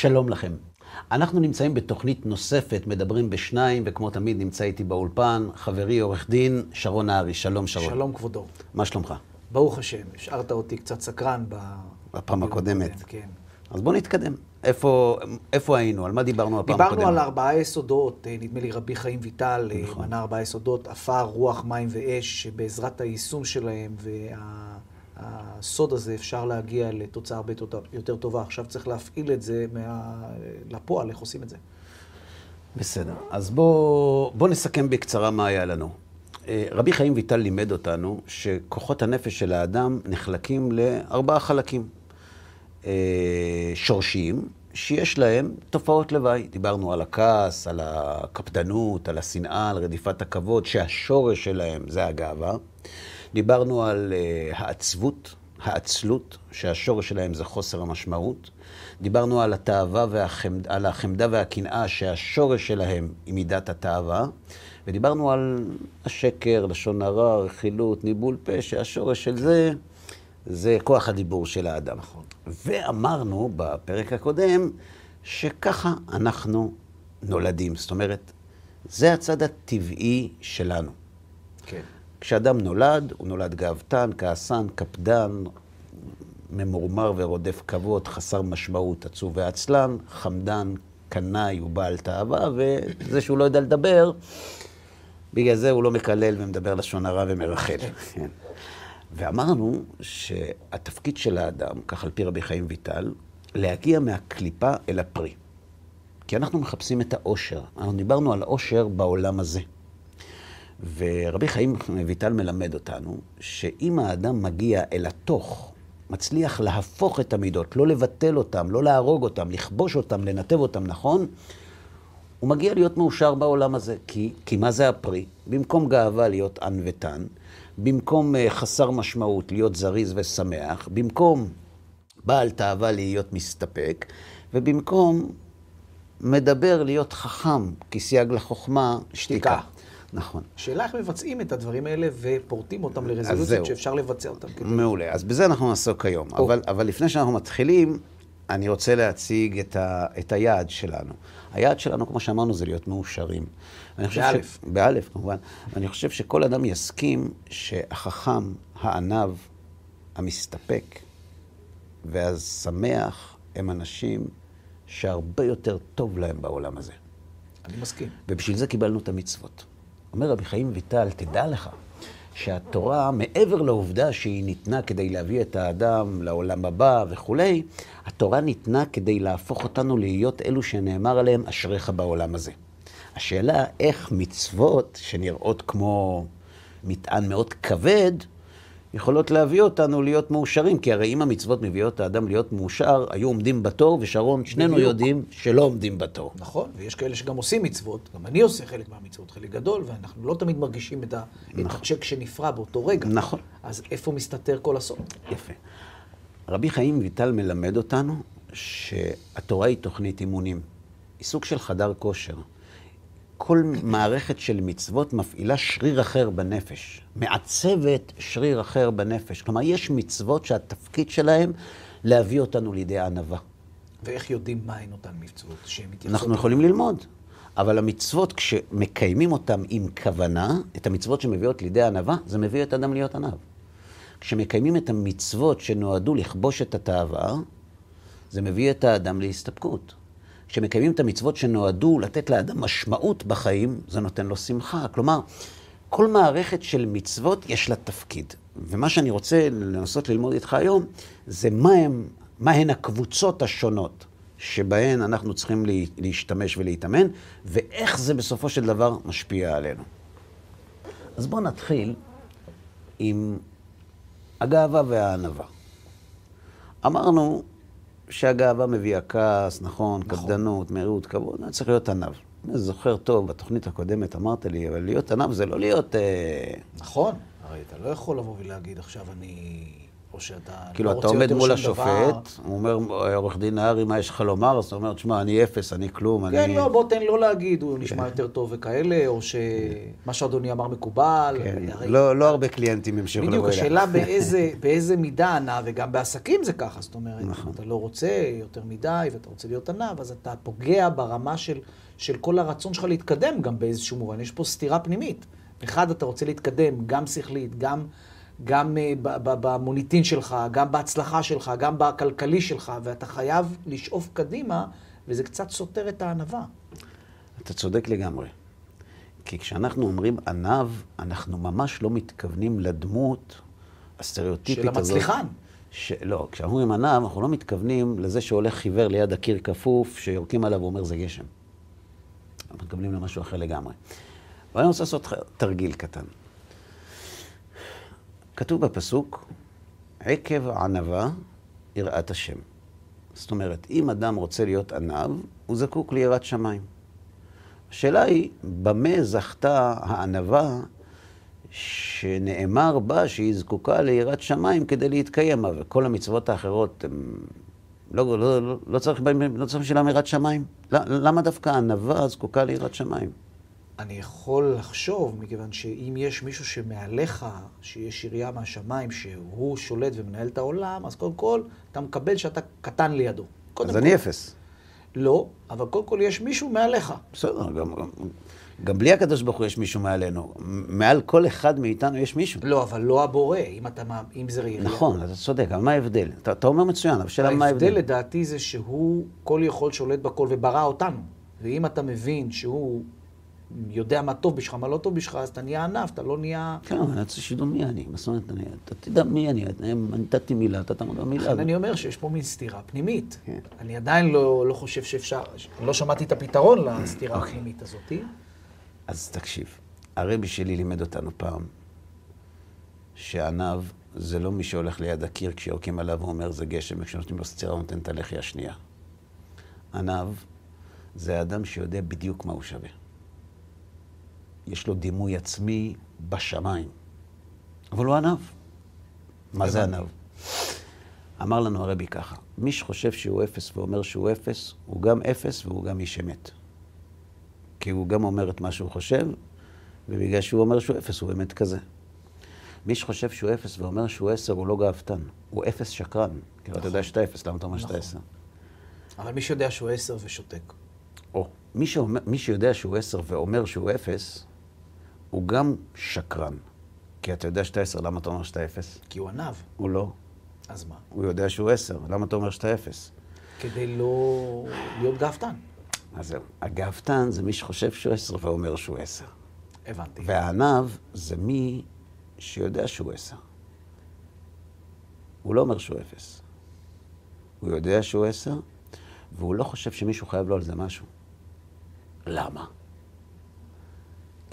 שלום לכם. אנחנו נמצאים בתוכנית נוספת, מדברים בשניים, וכמו תמיד נמצא איתי באולפן חברי עורך דין שרון נהרי. שלום שרון. שלום כבודו. מה שלומך? ברוך השם, השארת אותי קצת סקרן ב... בפעם הקודמת. הקודם, כן. אז בוא נתקדם. איפה, איפה היינו? על מה דיברנו הפעם דיברנו הקודמת? על ארבעה יסודות, אה, נדמה לי רבי חיים ויטל אה, נכון. מנה ארבעה יסודות, עפר, רוח, מים ואש, שבעזרת היישום שלהם והסוד הזה אפשר להגיע לתוצאה הרבה יותר- טובה. עכשיו צריך להפעיל את זה מה... לפועל, איך עושים את זה. בסדר. אז בוא, בוא נסכם בקצרה מה היה לנו. אה, רבי חיים ויטל לימד אותנו שכוחות הנפש של האדם נחלקים לארבעה חלקים. אה, שורשיים, שיש להם תופעות לוואי. דיברנו על הכעס, על הקפדנות, על השנאה, על רדיפת הכבוד, שהשורש שלהם זה הגאווה. דיברנו על אה, העצבות, העצלות, שהשורש שלהם זה חוסר המשמעות. דיברנו על התאווה והחמד, על החמדה והקנאה, שהשורש שלהם היא מידת התאווה. ודיברנו על השקר, לשון הרע, רכילות, ניבול פה, שהשורש של זה, זה כוח הדיבור של האדם. נכון. ואמרנו בפרק הקודם, שככה אנחנו נולדים. זאת אומרת, זה הצד הטבעי שלנו. כן. כשאדם נולד, הוא נולד גאוותן, כעסן, קפדן, ממורמר ורודף כבוד, חסר משמעות, עצוב ועצלן, חמדן, קנאי ובעל תאווה, וזה שהוא לא יודע לדבר, בגלל זה הוא לא מקלל ומדבר לשון הרע ומרחל. כן. ואמרנו שהתפקיד של האדם, כך על פי רבי חיים ויטל, להגיע מהקליפה אל הפרי. כי אנחנו מחפשים את האושר. אנחנו דיברנו על אושר בעולם הזה. ורבי חיים ויטל מלמד אותנו שאם האדם מגיע אל התוך, מצליח להפוך את המידות, לא לבטל אותם, לא להרוג אותם, לכבוש אותם, לנתב אותם נכון, הוא מגיע להיות מאושר בעולם הזה. כי, כי מה זה הפרי? במקום גאווה להיות ענוותן, במקום uh, חסר משמעות להיות זריז ושמח, במקום בעל תאווה להיות מסתפק, ובמקום מדבר להיות חכם, כי סייג לחוכמה, שתיקה. שתיקה. נכון. השאלה איך מבצעים את הדברים האלה ופורטים אותם. לרזולוציות שאפשר לבצע אותם. כדי- מעולה. אז בזה אנחנו נעסוק היום. או. אבל, אבל לפני שאנחנו מתחילים, אני רוצה להציג את, ה, את היעד שלנו. היעד שלנו, כמו שאמרנו, זה להיות מאושרים. אני באלף. ש... באלף, כמובן. ואני חושב שכל אדם יסכים שהחכם, הענב, המסתפק והשמח הם אנשים שהרבה יותר טוב להם בעולם הזה. אני מסכים. ובשביל זה קיבלנו את המצוות. אומר רבי חיים ויטל, תדע לך שהתורה, מעבר לעובדה שהיא ניתנה כדי להביא את האדם לעולם הבא וכולי, התורה ניתנה כדי להפוך אותנו להיות אלו שנאמר עליהם, אשריך בעולם הזה. השאלה איך מצוות שנראות כמו מטען מאוד כבד, יכולות להביא אותנו להיות מאושרים, כי הרי אם המצוות מביאות את האדם להיות מאושר, היו עומדים בתור, ושרון, שנינו בדיוק. יודעים שלא עומדים בתור. נכון, ויש כאלה שגם עושים מצוות, גם אני עושה חלק מהמצוות, חלק גדול, ואנחנו לא תמיד מרגישים את, ה, את הצ'ק שנפרע באותו רגע. נכון. אז איפה מסתתר כל הסוד? יפה. רבי חיים ויטל מלמד אותנו שהתורה היא תוכנית אימונים. היא סוג של חדר כושר. כל מערכת של מצוות מפעילה שריר אחר בנפש, מעצבת שריר אחר בנפש. כלומר, יש מצוות שהתפקיד שלהן להביא אותנו לידי ענווה. ואיך יודעים מהן אותן מצוות שהן מתייחסות? אנחנו יכולים ללמוד, אבל המצוות, כשמקיימים אותן עם כוונה, את המצוות שמביאות לידי ענווה, זה מביא את האדם להיות ענב. כשמקיימים את המצוות שנועדו לכבוש את התאווה, זה מביא את האדם להסתפקות. כשמקיימים את המצוות שנועדו לתת לאדם משמעות בחיים, זה נותן לו שמחה. כלומר, כל מערכת של מצוות יש לה תפקיד. ומה שאני רוצה לנסות ללמוד איתך היום, זה מהם, מהן הקבוצות השונות שבהן אנחנו צריכים לה- להשתמש ולהתאמן, ואיך זה בסופו של דבר משפיע עלינו. אז בואו נתחיל עם הגאווה והענווה. אמרנו שהגאווה מביאה כעס, נכון, נכון. קפדנות, מהירות, כבוד, אני צריך להיות ענב. אני זוכר טוב, בתוכנית הקודמת אמרת לי, אבל להיות ענב זה לא להיות... אה, נכון, הרי אתה לא יכול לבוא ולהגיד עכשיו אני או שאתה כאילו, לא אתה רוצה עומד יותר מול שום דבר. השופט, הוא אומר, עורך דין נהרי, מה יש לך לומר? אז אתה אומר, תשמע, אני אפס, אני כלום, כן, אני... לא, בוא תן לו להגיד, הוא נשמע יותר טוב וכאלה, או שמה שאדוני אמר מקובל. כן, הרי- לא לא הרבה קליינטים ימשיכו לבוא בדיוק, אליי. השאלה באיזה, באיזה מידה ענה, וגם בעסקים זה ככה, זאת אומרת, נכון. אתה לא רוצה יותר מדי, ואתה רוצה להיות ענב, אז אתה פוגע ברמה של, של כל הרצון שלך להתקדם גם באיזשהו מובן. יש פה סתירה פנימית. אחד, אתה רוצה להתקדם, גם שכלית, גם, גם ב- במוניטין שלך, גם בהצלחה שלך, גם בכלכלי שלך, ואתה חייב לשאוף קדימה, וזה קצת סותר את הענווה. אתה צודק לגמרי. כי כשאנחנו אומרים עניו, אנחנו ממש לא מתכוונים לדמות הסטריאוטיפית של הזאת. המצליחן. ש... לא, כשאנחנו אומרים עניו, אנחנו לא מתכוונים לזה שהולך חיוור ליד הקיר כפוף, שיורקים עליו ואומר זה גשם. אנחנו מתכוונים למשהו אחר לגמרי. אבל אני רוצה לעשות תרגיל קטן. כתוב בפסוק, עקב ענווה יראת השם. זאת אומרת, אם אדם רוצה להיות עניו, הוא זקוק ליראת שמיים. השאלה היא, במה זכתה הענווה שנאמר בה שהיא זקוקה ליראת שמיים כדי להתקיים, וכל המצוות האחרות, הם... לא, לא, לא, לא צריך לא בשבילם יראת שמיים. למה דווקא הענווה זקוקה ליראת שמיים? אני יכול לחשוב, מכיוון שאם יש מישהו שמעליך, שיש עירייה מהשמיים, שהוא שולט ומנהל את העולם, אז קודם כל, אתה מקבל שאתה קטן לידו. אז כל. אני אפס. לא, אבל קודם כל יש מישהו מעליך. בסדר, גם, גם, בלי הקדוש ברוך הוא יש מישהו מעלינו. מעל כל אחד מאיתנו יש מישהו. לא, אבל לא הבורא, אם, אתה, אם זה עירייה. נכון, אתה צודק, אבל מה ההבדל? אתה, אתה אומר מצוין, אבל השאלה מה ההבדל ההבדל? לדעתי זה שהוא כל יכול שולט בכל וברא אותנו. ואם אתה מבין שהוא יודע מה טוב בשבילך, מה לא טוב בשבילך, אז אתה נהיה ענף, אתה לא נהיה... כן, אבל אני רוצה שידעו מי אני. מה זאת אומרת, אתה תדע מי אני. אני נתתי מילה, אתה תעמוד במילה. לכן אני אומר שיש פה מין סתירה פנימית. כן. אני עדיין לא, לא חושב שאפשר, לא שמעתי את הפתרון לסתירה אוקיי. הפנימית הזאתי. אז תקשיב, הרבי שלי לימד אותנו פעם, שעניו זה לא מי שהולך ליד הקיר כשיורקים עליו ואומר זה גשם, וכשנותנים לו סטירה הוא נותן את הלחי השנייה. עניו זה האדם שיודע בדיוק מה הוא שווה. יש לו דימוי עצמי בשמיים, אבל הוא עניו. מה זה. עניו? אמר לנו הרבי ככה, מי שחושב שהוא אפס ואומר שהוא אפס, הוא גם אפס והוא גם איש אמת. כי הוא גם אומר את מה שהוא חושב, ובגלל שהוא אומר שהוא אפס, הוא באמת כזה. מי שחושב שהוא אפס ואומר שהוא עשר, הוא לא גאוותן. הוא אפס שקרן. כי אתה יודע שאתה אפס, למה אתה אומר שאתה נכון. עשר? אבל מי שיודע שהוא עשר ושותק. או, מי, שאומר, מי שיודע שהוא עשר ואומר שהוא אפס, הוא גם שקרן. כי אתה יודע שאתה עשר, למה אתה אומר שאתה אפס? כי הוא ענב. הוא לא. אז מה? הוא יודע שהוא עשר, למה אתה אומר שאתה אפס? כדי לא להיות גאוותן. אז זהו. הגאוותן זה מי שחושב שהוא עשר ואומר שהוא עשר. הבנתי. והענב זה מי שיודע שהוא עשר. הוא לא אומר שהוא אפס. הוא יודע שהוא עשר, והוא לא חושב שמישהו חייב לו על זה משהו. למה?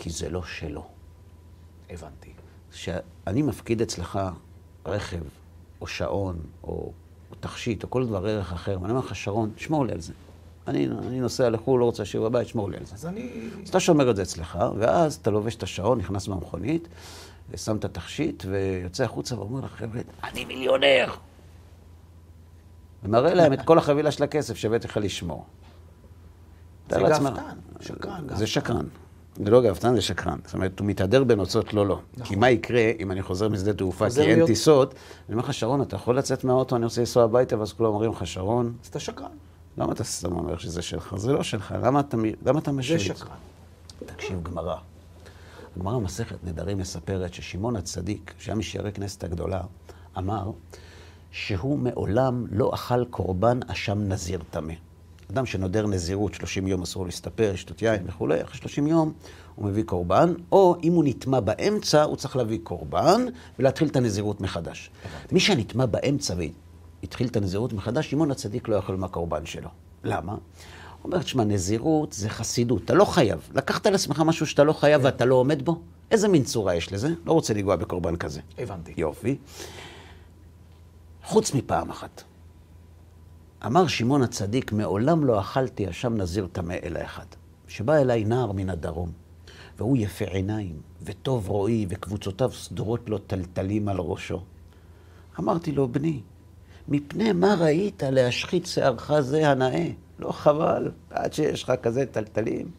כי זה לא שלו. הבנתי. כשאני מפקיד אצלך רכב, או שעון, או, או תכשיט, או כל דבר ערך אחר, ואני אומר לך, שרון, שמור לי על זה. אני, אני נוסע לחו"ל, לא רוצה שיהיה בבית, שמור לי על זה. אז אני... אז אתה שומר את זה אצלך, ואז אתה לובש את השעון, נכנס במכונית, שם את התכשיט, ויוצא החוצה ואומר לך, חבר'ה, אני מיליונר! ומראה להם את כל החבילה של הכסף שהבאתי לך לשמור. זה גאוותן, שקרן, זה. שקרן. זה לא גאוותן, זה שקרן. זאת אומרת, הוא מתהדר בנוצות לא לא. נכון. כי מה יקרה אם אני חוזר משדה תעופה, כי אין להיות- טיסות, אני אומר לך, שרון, אתה יכול לצאת מהאוטו, אני רוצה לנסוע הביתה, ואז כולם אומרים לך, שרון, אז אתה שקרן. למה אתה סתם אומר שזה שלך? זה לא שלך, למה אתה, למה אתה זה משוויץ? שקרן. תקשיב, גמרא. הגמרא במסכת נדרים מספרת ששמעון הצדיק, שהיה משיירי כנסת הגדולה, אמר שהוא מעולם לא אכל קורבן אשם נזיר טמא. אדם שנודר נזירות, 30 יום אסור להסתפר, לשתות יין וכולי, אחרי 30 יום הוא מביא קורבן, או אם הוא נטמע באמצע, הוא צריך להביא קורבן ולהתחיל את הנזירות מחדש. מי שנטמע באמצע והתחיל את הנזירות מחדש, שמעון הצדיק לא יאכל מהקורבן שלו. למה? הוא אומר, תשמע, נזירות זה חסידות, אתה לא חייב. לקחת על עצמך משהו שאתה לא חייב ואתה לא עומד בו? איזה מין צורה יש לזה? לא רוצה לנגוע בקורבן כזה. הבנתי. יופי. חוץ מפעם אחת. אמר שמעון הצדיק, מעולם לא אכלתי אשם נזיר טמא אלא אחד. שבא אליי נער מן הדרום, והוא יפה עיניים, וטוב רואי, וקבוצותיו סדורות לו טלטלים על ראשו. אמרתי לו, בני, מפני מה ראית להשחית שערך זה הנאה? לא חבל, עד שיש לך כזה טלטלים?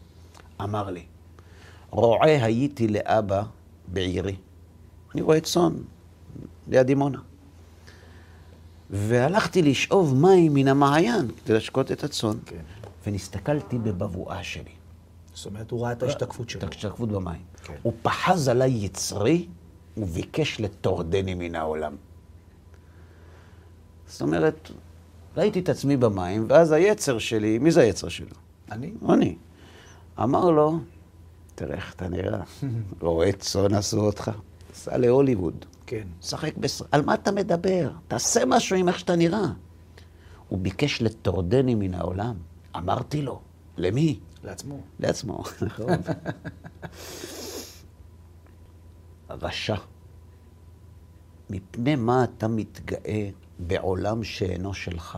אמר לי, רועה הייתי לאבא בעירי. אני רואה צאן ליד דימונה. והלכתי לשאוב מים מן המעיין כדי לשקוט את הצאן, כן. ונסתכלתי בבבואה שלי. זאת אומרת, הוא ראה את ההשתקפות שלו. את ההשתקפות במים. כן. הוא פחז עליי יצרי וביקש לטורדני מן העולם. זאת אומרת, ראיתי את עצמי במים, ואז היצר שלי, מי זה היצר שלו? אני? אני. אמר לו, תראה איך אתה נראה, רואה צאן עשו אותך, סע להוליווד, כן. שחק בס... על מה אתה מדבר? תעשה משהו עם איך שאתה נראה. הוא ביקש לטורדני מן העולם. אמרתי לו, למי? לעצמו. לעצמו, נכון. רשע. מפני מה אתה מתגאה בעולם שאינו שלך?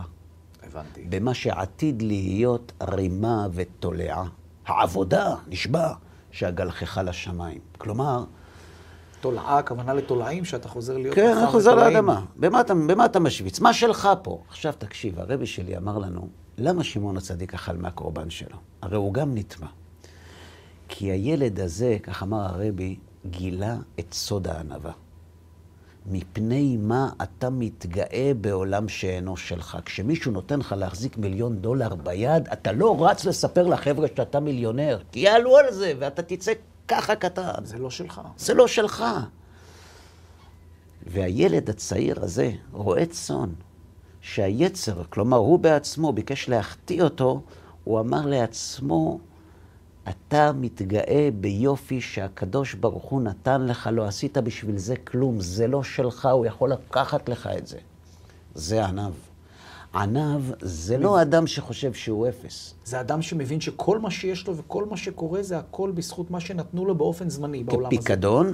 הבנתי. במה שעתיד להיות רימה ותולעה. העבודה, נשבע, שאגלחך לשמיים. כלומר, תולעה, הכוונה לתולעים, שאתה חוזר להיות... כן, אני חוזר ותולעים. לאדמה. במה אתה, במה אתה משוויץ? מה שלך פה? עכשיו תקשיב, הרבי שלי אמר לנו, למה שמעון הצדיק אכל מהקורבן שלו? הרי הוא גם נטמע. כי הילד הזה, כך אמר הרבי, גילה את סוד הענווה. מפני מה אתה מתגאה בעולם שאינו שלך. כשמישהו נותן לך להחזיק מיליון דולר ביד, אתה לא רץ לספר לחבר'ה שאתה מיליונר, כי יעלו על זה, ואתה תצא ככה קטן. זה לא שלך. זה לא שלך. והילד הצעיר הזה רואה צאן, שהיצר, כלומר הוא בעצמו ביקש להחטיא אותו, הוא אמר לעצמו, אתה מתגאה ביופי שהקדוש ברוך הוא נתן לך, לא עשית בשביל זה כלום, זה לא שלך, הוא יכול לקחת לך את זה. זה עניו. עניו זה לא אדם שחושב שהוא אפס. זה אדם שמבין שכל מה שיש לו וכל מה שקורה זה הכל בזכות מה שנתנו לו באופן זמני בעולם הזה. כפיקדון,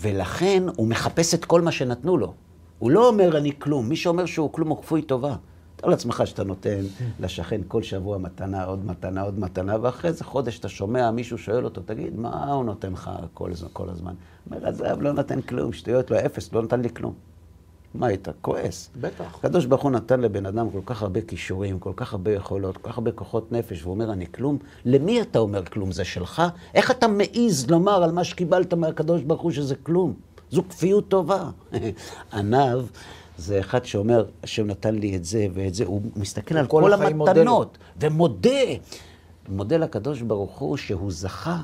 ולכן הוא מחפש את כל מה שנתנו לו. הוא לא אומר אני כלום, מי שאומר שהוא כלום הוא כפוי טובה. תאר לעצמך שאתה נותן לשכן כל שבוע מתנה, עוד מתנה, עוד מתנה, ואחרי איזה חודש אתה שומע מישהו שואל אותו, תגיד, מה הוא נותן לך כל, הז- כל הזמן? הוא אומר, עזב, לא נותן כלום, שטויות, לא אפס, לא נתן לי כלום. מה היית? כועס. בטח. הקדוש ברוך הוא נתן לבן אדם כל כך הרבה כישורים, כל כך הרבה יכולות, כל כך הרבה כוחות נפש, והוא אומר, אני כלום. למי אתה אומר כלום? זה שלך? איך אתה מעז לומר על מה שקיבלת מהקדוש ברוך הוא שזה כלום? זו כפיות טובה. עניו זה אחד שאומר, השם נתן לי את זה ואת זה, הוא מסתכל על כל. המתנות, ומודה. מודה לקדוש ברוך הוא שהוא זכה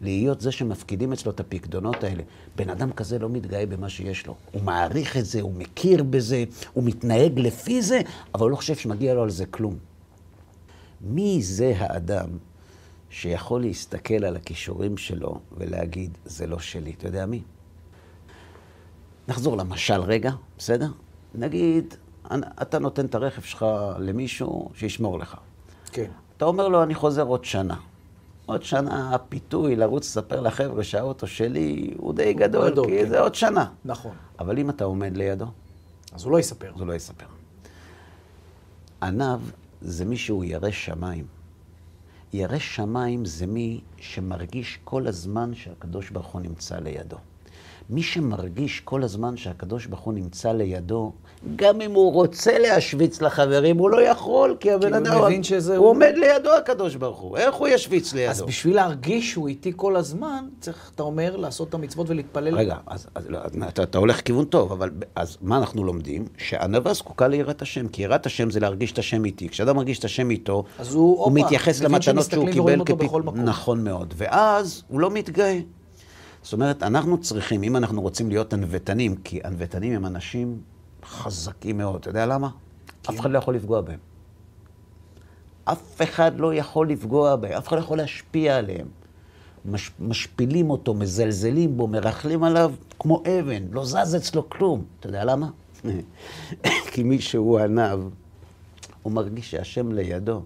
להיות זה שמפקידים אצלו את הפקדונות האלה. בן אדם כזה לא מתגאה במה שיש לו. הוא מעריך את זה, הוא מכיר בזה, הוא מתנהג לפי זה, אבל הוא לא חושב שמגיע לו על זה כלום. מי זה האדם שיכול להסתכל על הכישורים שלו ולהגיד, זה לא שלי? אתה יודע מי? נחזור למשל רגע, בסדר? נגיד, אתה נותן את הרכב שלך למישהו שישמור לך. כן. אתה אומר לו, אני חוזר עוד שנה. עוד שנה הפיתוי לרוץ לספר לחבר'ה שהאוטו שלי הוא די גדול, גדול, כי כן. זה עוד שנה. נכון. אבל אם אתה עומד לידו, אז הוא לא יספר. אז הוא לא יספר. עניו זה מי שהוא ירא שמיים. ירא שמיים זה מי שמרגיש כל הזמן שהקדוש ברוך הוא נמצא לידו. מי שמרגיש כל הזמן שהקדוש ברוך הוא נמצא לידו, גם אם הוא רוצה להשוויץ לחברים, הוא לא יכול, כי הבן הוא אדם... מבין שזה הוא הוא. עומד לידו הקדוש ברוך הוא, איך הוא ישוויץ לידו? אז בשביל להרגיש שהוא איתי כל הזמן, צריך, אתה אומר, לעשות את המצוות ולהתפלל. רגע, אז, אז לא, אתה, אתה הולך כיוון טוב, אבל אז מה אנחנו לומדים? שענווה זקוקה ליראת השם, כי יראת השם זה להרגיש את השם איתי. כשאדם מרגיש את השם איתו, הוא, הופה, מתייחס למתנות שהוא קיבל כפי-. נכון מאוד. ואז הוא לא מתגאה. זאת אומרת, אנחנו צריכים, אם אנחנו רוצים להיות ענוותנים, כי ענוותנים הם אנשים חזקים מאוד. אתה יודע למה? אף אחד לא יכול לפגוע בהם. אף אחד לא יכול לפגוע בהם, אף אחד לא יכול להשפיע עליהם. מש, משפילים אותו, מזלזלים בו, מרכלים עליו כמו אבן, לא זז אצלו כלום. אתה יודע למה? כי מי שהוא עניו, הוא מרגיש שהשם לידו.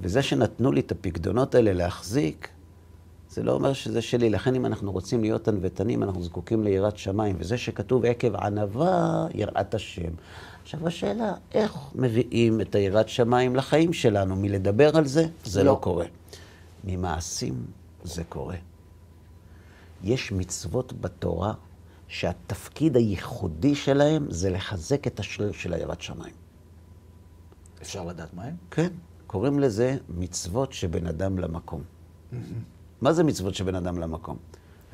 וזה שנתנו לי את הפקדונות האלה להחזיק, זה לא אומר שזה שלי. לכן אם אנחנו רוצים להיות ענוותנים, אנחנו זקוקים ליראת שמיים. וזה שכתוב עקב ענווה, יראת השם. עכשיו השאלה, איך מביאים את היראת שמיים לחיים שלנו? מלדבר על זה, זה לא, לא. קורה. ממעשים זה קורה. יש מצוות בתורה שהתפקיד הייחודי שלהם זה לחזק את השריר של היראת שמיים. אפשר לדעת מה הם? כן, קוראים לזה מצוות שבין אדם למקום. מה זה מצוות שבין אדם למקום?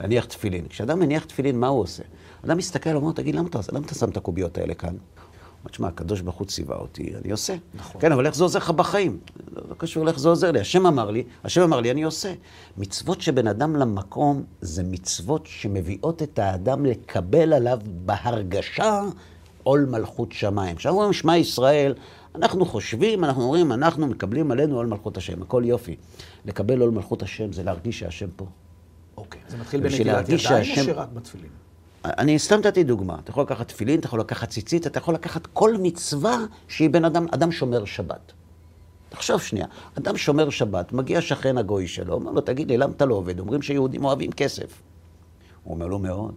להניח תפילין. כשאדם מניח תפילין, מה הוא עושה? אדם מסתכל, אומר, תגיד, למה אתה, למה אתה שם את הקוביות האלה כאן? אומר, תשמע, הקדוש ברוך הוא ציווה אותי, אני עושה. נכון. כן, אבל איך זה עוזר לך בחיים? לא, לא קשור לאיך זה עוזר לי. השם אמר לי, השם אמר לי, אני עושה. מצוות שבין אדם למקום, זה מצוות שמביאות את האדם לקבל עליו בהרגשה עול מלכות שמיים. כשאנחנו אומרים שמע ישראל, אנחנו חושבים, אנחנו אומרים, אנחנו מקבלים עלינו עול מלכות השם, הכל יופי. לקבל עול מלכות השם זה להרגיש שהשם פה. אוקיי. זה מתחיל בנטילת ידיים או שרק בתפילין? אני סתם נתתי דוגמה. אתה יכול לקחת תפילין, אתה יכול לקחת ציצית, אתה יכול לקחת כל מצווה שהיא בן אדם, אדם שומר שבת. תחשוב שנייה, אדם שומר שבת, מגיע שכן הגוי שלו, אומר לו, תגיד לי, למה אתה לא עובד? אומרים שיהודים אוהבים כסף. הוא אומר לו, מאוד.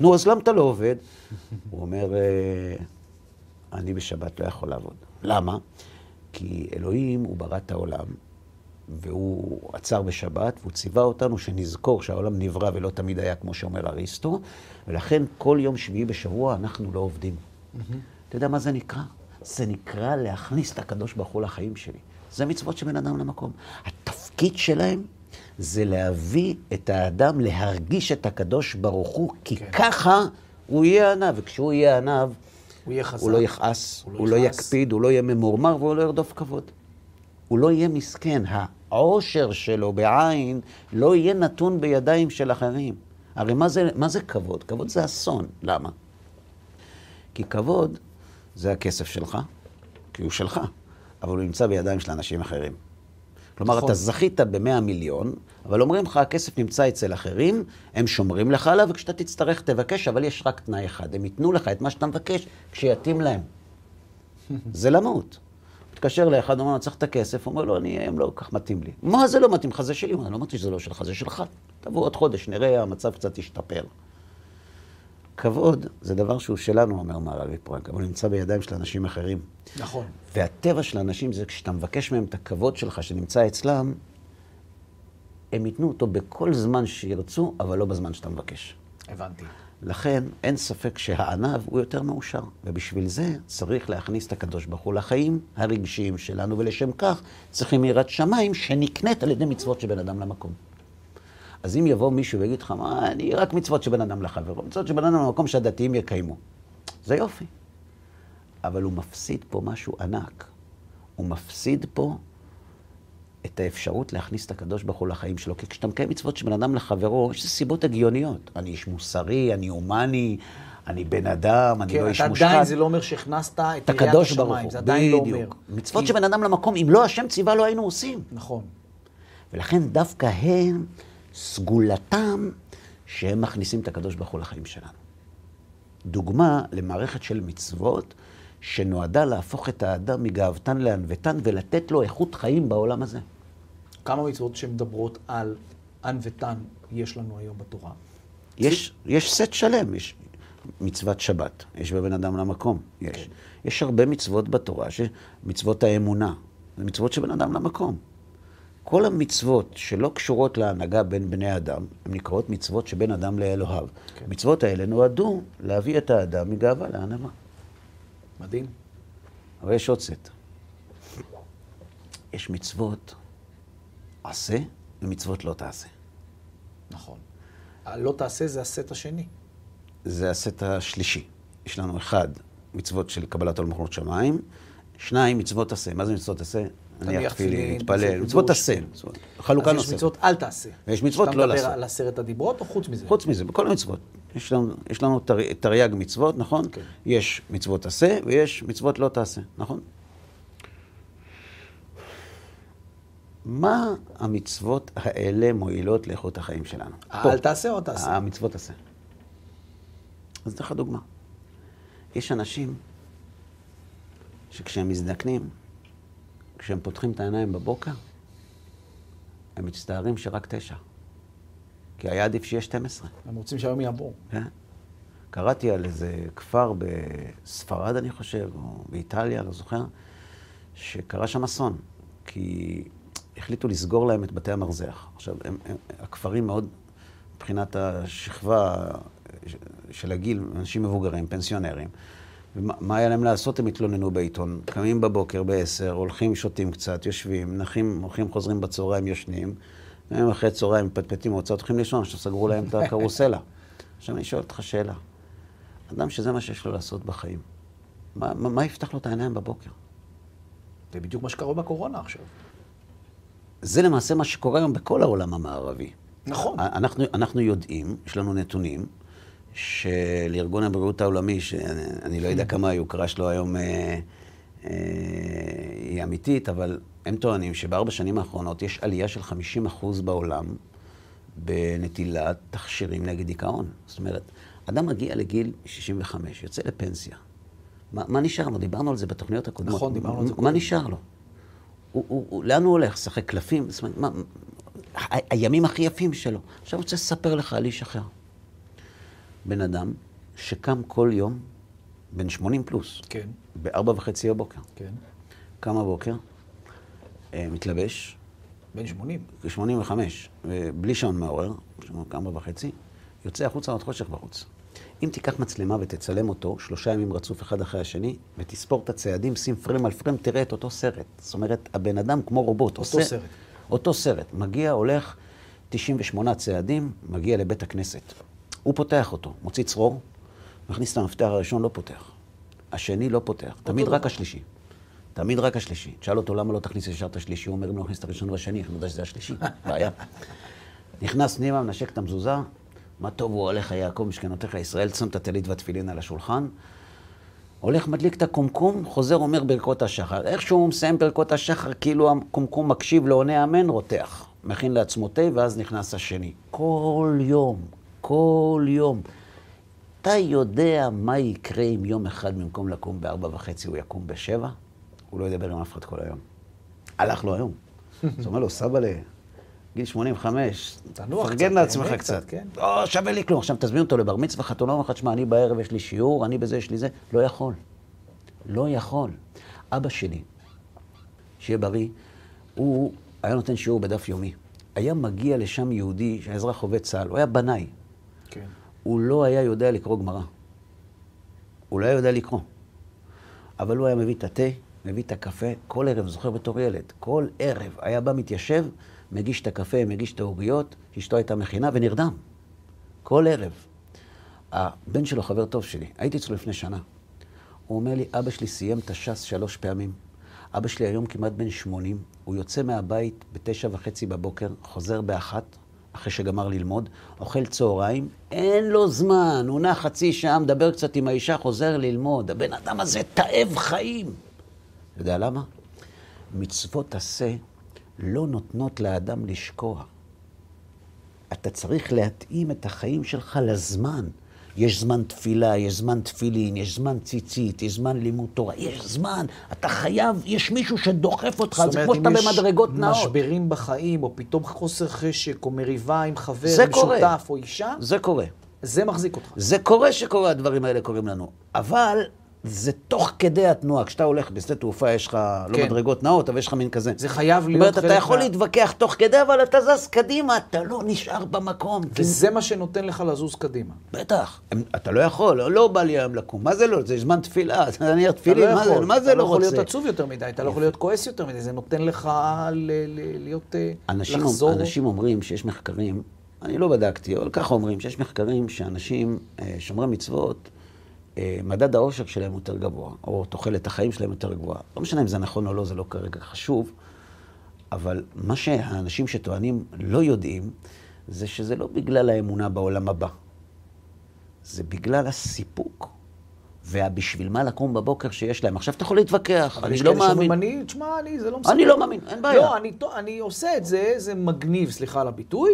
נו, אז למה אתה לא עובד? הוא אומר, "אה, אני בשבת לא יכול לעבוד. למה? כי אלוהים, הוא ברא את העולם, והוא עצר בשבת, והוא ציווה אותנו שנזכור שהעולם נברא ולא תמיד היה כמו שאומר אריסטו, ולכן כל יום שביעי בשבוע אנחנו לא עובדים. אתה יודע מה זה נקרא? זה נקרא להכניס את הקדוש ברוך הוא לחיים שלי. זה מצוות שבין אדם למקום. התפקיד שלהם זה להביא את האדם להרגיש את הקדוש ברוך הוא, כי כן. ככה הוא יהיה עניו, וכשהוא יהיה עניו, הוא יהיה חזק. הוא לא יכעס, הוא לא הוא לא. יקפיד, הוא לא יהיה ממורמר והוא לא ירדוף כבוד. הוא לא יהיה מסכן. העושר שלו בעין לא יהיה נתון בידיים של אחרים. הרי מה זה, מה זה כבוד? כבוד זה אסון. למה? כי כבוד זה הכסף שלך, כי הוא שלך, אבל הוא נמצא בידיים של אנשים אחרים. כלומר, נכון. אתה זכית ב-100 מיליון, אבל אומרים לך, הכסף נמצא אצל אחרים, הם שומרים לך עליו, וכשאתה תצטרך תבקש, אבל יש רק תנאי אחד, הם ייתנו לך את מה שאתה מבקש כשיתאים להם. זה למות. מתקשר לאחד, אומר לו, צריך את הכסף, אומר לו, אני, הם לא כל כך מתאים לי. מה זה לא מתאים לך? זה שלי. אומר, לא אמרתי שזה לא שלך, זה שלך. תבוא עוד חודש, נראה, המצב קצת ישתפר. כבוד זה דבר שהוא שלנו, אומר מהר"ל ויפרנק, אבל הוא נמצא בידיים של אנשים אחרים. נכון. והטבע של האנשים זה כשאתה מבקש מהם את הכבוד שלך שנמצא אצלם, הם ייתנו אותו בכל זמן שירצו, אבל לא בזמן שאתה מבקש. הבנתי. לכן אין ספק שהענב הוא יותר מאושר, ובשביל זה צריך להכניס את הקדוש ברוך הוא לחיים הרגשיים שלנו, ולשם כך צריכים יראת שמיים שנקנית על ידי מצוות שבין אדם למקום. אז אם יבוא מישהו ויגיד לך, מה, אני רק מצוות שבין אדם לחברו, מצוות שבין אדם למקום שהדתיים יקיימו. זה יופי. אבל הוא מפסיד פה משהו ענק. הוא מפסיד פה את האפשרות להכניס את הקדוש ברוך הוא לחיים שלו. כי כשאתה מקיים מצוות שבין אדם לחברו, יש סיבות הגיוניות. אני איש מוסרי, אני הומני, אני בן אדם, אני כן, לא איש מושחת. עדיין, זה לא אומר שהכנסת את עיריית השמיים, זה עדיין לא אומר. מצוות כי- שבין אדם למקום, אם לא השם ציווה לא היינו עושים. נכון. ולכן דווקא הם, סגולתם, שהם מכניסים את הקדוש ברוך הוא לחיים שלנו. דוגמה למערכת של מצוות שנועדה להפוך את האדם מגאוותן לענוותן ולתת לו איכות חיים בעולם הזה. כמה מצוות שמדברות על אן ותן יש לנו היום בתורה? יש, יש סט שלם, יש מצוות שבת, יש בבן אדם למקום, יש. כן. יש הרבה מצוות בתורה, מצוות האמונה, זה מצוות שבין אדם למקום. כל המצוות שלא קשורות להנהגה בין בני אדם, הן נקראות מצוות שבין אדם לאלוהיו. כן. המצוות האלה נועדו להביא את האדם מגאווה לענווה. מדהים. אבל יש עוד סט. יש מצוות עשה ומצוות לא תעשה. נכון. הלא תעשה זה הסט השני. זה הסט השלישי. יש לנו אחד, מצוות של קבלת עול שמיים, שניים, מצוות עשה. מה זה מצוות עשה? נניח תפילין, להתפלל, מצוות עשה. מצוות- חלוקה אז יש נוספת. מצוות אל תעשה. ויש מצוות לא אתה לעשות. מדבר על עשרת הדיברות או חוץ מזה? חוץ מזה, בכל המצוות. יש לנו, יש לנו תר, תרי"ג מצוות, נכון? כן. יש מצוות עשה ויש מצוות לא תעשה, נכון? מה המצוות האלה מועילות לאיכות החיים שלנו? פה. אל תעשה או תעשה? המצוות עשה. אז אתן לך דוגמה. יש אנשים שכשהם מזדקנים, כשהם פותחים את העיניים בבוקר, הם מצטערים שרק תשע. כי היה עדיף שיהיה 12. הם רוצים שהיום יעבור. כן? קראתי על איזה כפר בספרד, אני חושב, או באיטליה, לא זוכר, שקרה שם אסון, כי החליטו לסגור להם את בתי המרזח. עכשיו, הם, הם, הכפרים מאוד, מבחינת השכבה, של הגיל, אנשים מבוגרים, פנסיונרים. ומה היה להם לעשות? הם התלוננו בעיתון. קמים בבוקר ב-10, הולכים, שותים קצת, יושבים, נחים, הולכים, חוזרים בצהריים, ישנים. ימים אחרי צהריים, מפטפטים מהוצאות, הולכים לישון, עכשיו סגרו להם את הקרוסלה. עכשיו אני שואל אותך שאלה. אדם שזה מה שיש לו לעשות בחיים, מה, מה, מה יפתח לו את העיניים בבוקר? זה בדיוק מה שקרה בקורונה עכשיו. זה למעשה מה שקורה היום בכל העולם המערבי. נכון. אנחנו, אנחנו יודעים, יש לנו נתונים, שלארגון הבריאות העולמי, שאני לא יודע כמה היוקרה שלו היום אה, אה, היא אמיתית, אבל הם טוענים שבארבע שנים האחרונות יש עלייה של 50% בעולם בנטילת תכשירים נגד דיכאון. זאת אומרת, אדם מגיע לגיל 65, יוצא לפנסיה. מה, מה נשאר לו? דיברנו על זה בתוכניות הקודמות. נכון, דיברנו על זה מה קודם. נשאר לו? הוא, הוא, הוא, לאן הוא הולך? לשחק קלפים? זאת אומרת, מה, ה- הימים הכי יפים שלו. עכשיו אני רוצה לספר לך על איש אחר. בן אדם שקם כל יום, בן 80 פלוס, כן, בארבע וחצי בבוקר. כן. קם בבוקר, אה, מתלבש, בן 80. 85, בלי שעון מעורר, קם וחצי, יוצא החוצה עוד חושך בחוץ. אם תיקח מצלמה ותצלם אותו שלושה ימים רצוף אחד אחרי השני, ותספור את הצעדים, שים פריים על פריים, תראה את אותו סרט. זאת אומרת, הבן אדם כמו רובוט. אותו סרט. אותו סרט. מגיע, הולך 98 צעדים, מגיע לבית הכנסת. הוא פותח אותו, מוציא צרור, מכניס את המפתח הראשון, לא פותח. השני לא פותח, תמיד רק השלישי. תמיד רק השלישי. תשאל אותו למה לא תכניס ישר את השלישי, הוא אומר, אם לא נכניס את הראשון והשני, אני יודע שזה השלישי? בעיה. נכנס פנימה, מנשק את המזוזה, מה טוב הוא עליך יעקב משכנותיך ישראל, שם את הטלית והתפילין על השולחן. הולך, מדליק את הקומקום, חוזר, אומר ברכות השחר. איכשהו הוא מסיים ברכות השחר, כאילו הקומקום מקשיב לעונה אמן, רותח. מכין לעצמו תה, ואז נכנס השני. כל יום, כל יום. אתה יודע מה יקרה אם יום אחד במקום לקום בארבע וחצי הוא יקום בשבע? הוא לא ידבר עם אף אחד כל היום. הלך לו היום. אז הוא אומר לו, סבא'לה, גיל 85, תנוח פרגן קצת, לעצמך קצת. כן. לא שווה לי כלום. עכשיו תזמין אותו לבר מצווה, חתונה, אומר לך, תשמע, אני בערב יש לי שיעור, אני בזה, יש לי זה. לא יכול. לא יכול. אבא שלי, שיהיה בריא, הוא היה נותן שיעור בדף יומי. היה מגיע לשם יהודי, אזרח עובד צה"ל, הוא היה בנאי. הוא לא היה יודע לקרוא גמרא. הוא לא היה יודע לקרוא. אבל הוא היה מביא את התה, מביא את הקפה, כל ערב, זוכר בתור ילד, כל ערב היה בא, מתיישב, מגיש את הקפה, מגיש את העוגיות, שאשתו הייתה מכינה, ונרדם. כל ערב. הבן שלו, חבר טוב שלי, הייתי אצלו לפני שנה. הוא אומר לי, אבא שלי סיים את הש"ס שלוש פעמים. אבא שלי היום כמעט בן 80, הוא יוצא מהבית בתשע וחצי בבוקר, חוזר באחת, אחרי שגמר ללמוד, אוכל צהריים, אין לו זמן, הוא נע חצי שעה, מדבר קצת עם האישה, חוזר ללמוד. הבן אדם הזה תאב חיים. אתה יודע למה? מצוות עשה לא נותנות לאדם לשקוע. אתה צריך להתאים את החיים שלך לזמן. יש זמן תפילה, יש זמן תפילין, יש זמן ציצית, יש זמן לימוד תורה, יש זמן. אתה חייב, יש מישהו שדוחף אותך, זאת זה אומרת, כמו אם שאתה יש במדרגות נאות. משברים בחיים, או פתאום חוסר חשק, או מריבה עם חבר, עם קורה. שותף, או אישה, זה קורה. זה מחזיק אותך. זה קורה שקורה, הדברים האלה קורים לנו. אבל זה תוך כדי התנועה. כשאתה הולך בשדה תעופה, יש לך לא כן. מדרגות נאות, אבל יש לך מין כזה. זה חייב זאת להיות אומרת, חלק אתה יכול מה- להתווכח תוך כדי, אבל אתה זז קדימה, אתה לא נשאר במקום. כי- וזה מה שנותן לך לזוז קדימה. בטח. הם- אתה לא יכול, לא- לא בא לי היום לקום. מה זה לא? זה זמן תפילה, אתה נניח אתה תפילין, לא מה זה- מה זה אתה לא לא יכול רוצה? להיות עצוב יותר מדי, אתה לא יכול להיות כועס יותר מדי, זה נותן לך ל- ל- להיות, אה, אנשים, לחזור. אנשים אומרים שיש מחקרים, אני לא בדקתי, אבל ככה אומרים, שיש מחקרים שאנשים אה, שומרי מצוות, מדד העושר שלהם יותר גבוה, או תוחלת החיים שלהם יותר גבוהה. לא משנה אם זה נכון או לא, זה לא כרגע חשוב, אבל מה שהאנשים שטוענים לא יודעים, זה שזה לא בגלל האמונה בעולם הבא. זה בגלל הסיפוק. והבשביל מה לקום בבוקר שיש להם. עכשיו אתה יכול להתווכח, אני לא שאומרים, מאמין. אני, תשמע, אני, זה לא מספיק. אני לא מאמין, אין בעיה. לא, אני, אני עושה את זה, זה מגניב, סליחה על הביטוי.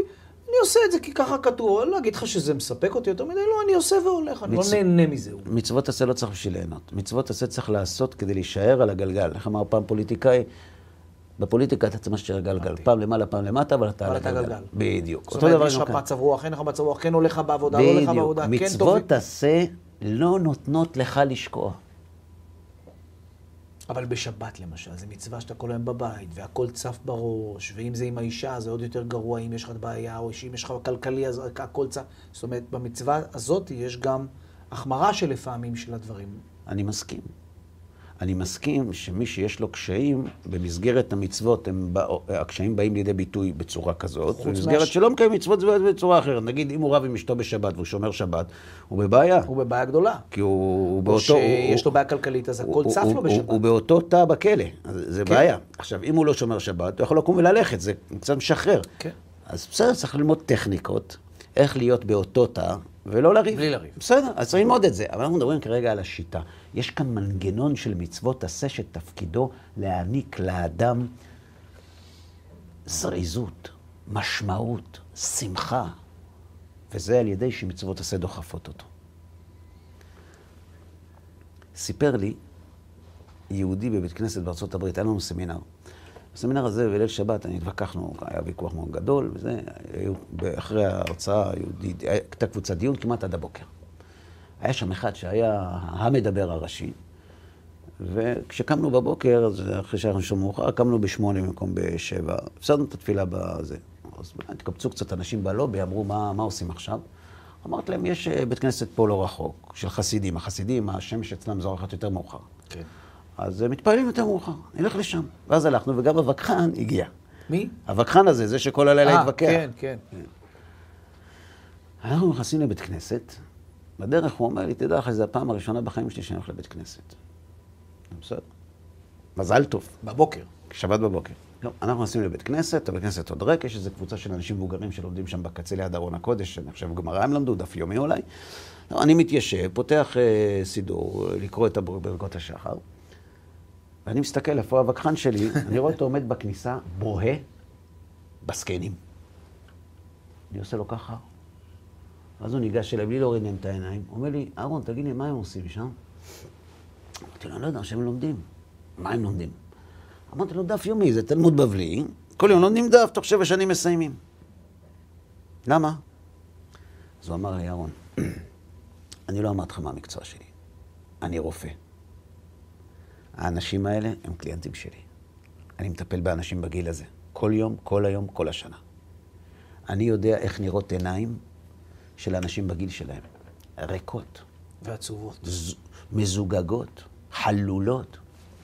אני עושה את זה כי ככה כתוב, אני לא אגיד לך שזה מספק אותי יותר מדי, לא, אני עושה והולך, אני מצ- לא נהנה מזה. מצוות עשה לא צריך בשביל ליהנות. מצוות עשה צריך לעשות כדי להישאר על הגלגל. איך אמר פעם פוליטיקאי? בפוליטיקה אתה צריך להישאר גלגל. פעם למעלה, פעם למטה, אבל אתה על הגלגל. גלגל. בדיוק. זאת אותו אומרת, דבר יש גם לך כאן. מצב רוח, אין לך מצב רוח, כן הולך בעבודה, לא הולך. בעבודה, כן טוב. מצוות עשה לא נותנות לך לשקוע. אבל בשבת למשל, זו מצווה שאתה כל היום בבית, והכל צף בראש, ואם זה עם האישה, זה עוד יותר גרוע, אם יש לך בעיה, או אם יש לך כלכלי, אז הכל צף. זאת אומרת, במצווה הזאת יש גם החמרה של לפעמים של הדברים. אני מסכים. אני מסכים שמי שיש לו קשיים, במסגרת המצוות, הם בא, הקשיים באים לידי ביטוי בצורה כזאת, במסגרת מהש... שלא מקיים מצוות זה בצורה אחרת. נגיד, אם הוא רב עם אשתו בשבת והוא שומר שבת, הוא בבעיה. הוא בבעיה גדולה. כי הוא, הוא באותו... או שיש הוא, לו בעיה כלכלית, אז הכל צף לו בשבת. הוא, הוא באותו תא בכלא, זה כן. בעיה. עכשיו, אם הוא לא שומר שבת, הוא יכול לקום וללכת, זה קצת משחרר. כן. אז בסדר, צריך ללמוד טכניקות, איך להיות באותו תא. ולא לריב. בלי לריב. בסדר, אז צריך ללמוד את זה. אבל אנחנו מדברים כרגע על השיטה. יש כאן מנגנון של מצוות עשה שתפקידו להעניק לאדם זריזות, משמעות, שמחה, וזה על ידי שמצוות עשה דוחפות אותו. סיפר לי יהודי בבית כנסת בארצות הברית, היה לנו סמינר. בסמינר הזה, בליל שבת, אני התווכחנו, היה ויכוח מאוד גדול, וזה, אחרי ההרצאה הייתה קבוצת דיון כמעט עד הבוקר. היה שם אחד שהיה המדבר הראשי, וכשקמנו בבוקר, אז אחרי שהיה לנו מאוחר, קמנו בשמונה במקום בשבע. הפסדנו את התפילה בזה. אז התקבצו קצת אנשים בלובי, אמרו, מה, מה עושים עכשיו? אמרתי להם, יש אה, בית כנסת פה לא רחוק, של חסידים. החסידים, השמש אצלם זורחת יותר מאוחר. כן. אז מתפללים יותר מאוחר, נלך לשם. ואז הלכנו, וגם הווכחן הגיע. מי? הווכחן הזה, זה שכל הלילה התווכח. אה, כן, כן. אנחנו נכנסים לבית כנסת, בדרך הוא אומר לי, תדע לך, זו הפעם הראשונה בחיים שלי שאני הולך לבית כנסת. בסדר. מזל טוב. בבוקר. שבת בבוקר. לא, אנחנו נכנסים לבית כנסת, הבית כנסת עוד ריק, יש איזו קבוצה של אנשים מבוגרים שלומדים שם בקצה ליד ארון הקודש, אני חושב גמרא הם למדו, דף יומי אולי. לא, אני מתיישב, פותח אה, סידור, לקרוא את ברכות השחר. ואני מסתכל איפה הווכחן שלי, אני רואה אותו עומד בכניסה, בוהה בזקנים. אני עושה לו ככה, ואז הוא ניגש אליי בלי להוריד להם את העיניים, הוא אומר לי, אהרון, תגיד לי, מה הם עושים שם? אמרתי לו, אני לא יודע, שהם לומדים. מה הם לומדים? אמרתי לו, דף יומי, זה תלמוד בבלי, כל יום לומדים דף, תוך שבע שנים מסיימים. למה? אז הוא אמר לי, אהרון, אני לא אמרתי לך מה המקצוע שלי, אני רופא. האנשים האלה הם קליינטים שלי. אני מטפל באנשים בגיל הזה. כל יום, כל היום, כל השנה. אני יודע איך נראות עיניים של אנשים בגיל שלהם. ריקות. ועצובות. ז... מזוגגות, חלולות.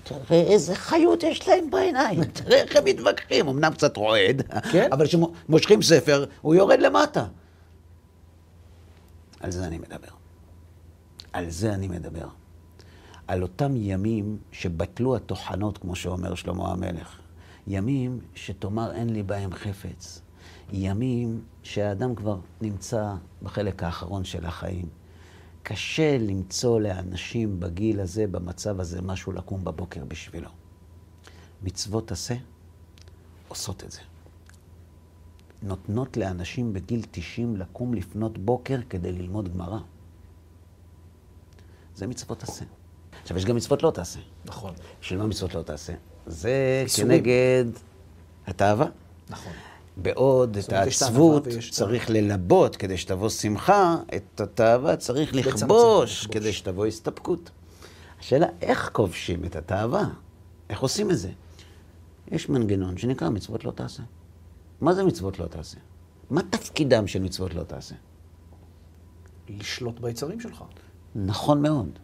תראה איזה חיות יש להם בעיניים, תראה איך הם מתווכחים. אמנם קצת רועד, כן? אבל כשמושכים ספר, הוא יורד למטה. על זה אני מדבר. על זה אני מדבר. על אותם ימים שבטלו הטוחנות, כמו שאומר שלמה המלך. ימים שתאמר אין לי בהם חפץ. ימים שהאדם כבר נמצא בחלק האחרון של החיים. קשה למצוא לאנשים בגיל הזה, במצב הזה, משהו לקום בבוקר בשבילו. מצוות עשה עושות את זה. נותנות לאנשים בגיל 90 לקום לפנות בוקר כדי ללמוד גמרא. זה מצוות עשה. עכשיו, יש גם מצוות לא תעשה. נכון. בשביל מה מצוות לא תעשה? זה כנגד התאווה. נכון. בעוד את העצבות צריך ללבות כדי שתבוא שמחה, את התאווה צריך לכבוש כדי שתבוא הסתפקות. השאלה, איך כובשים את התאווה? איך עושים את זה? יש מנגנון שנקרא מצוות לא תעשה. מה זה מצוות לא תעשה? מה תפקידם של מצוות לא תעשה? לשלוט ביצרים שלך. נכון מאוד.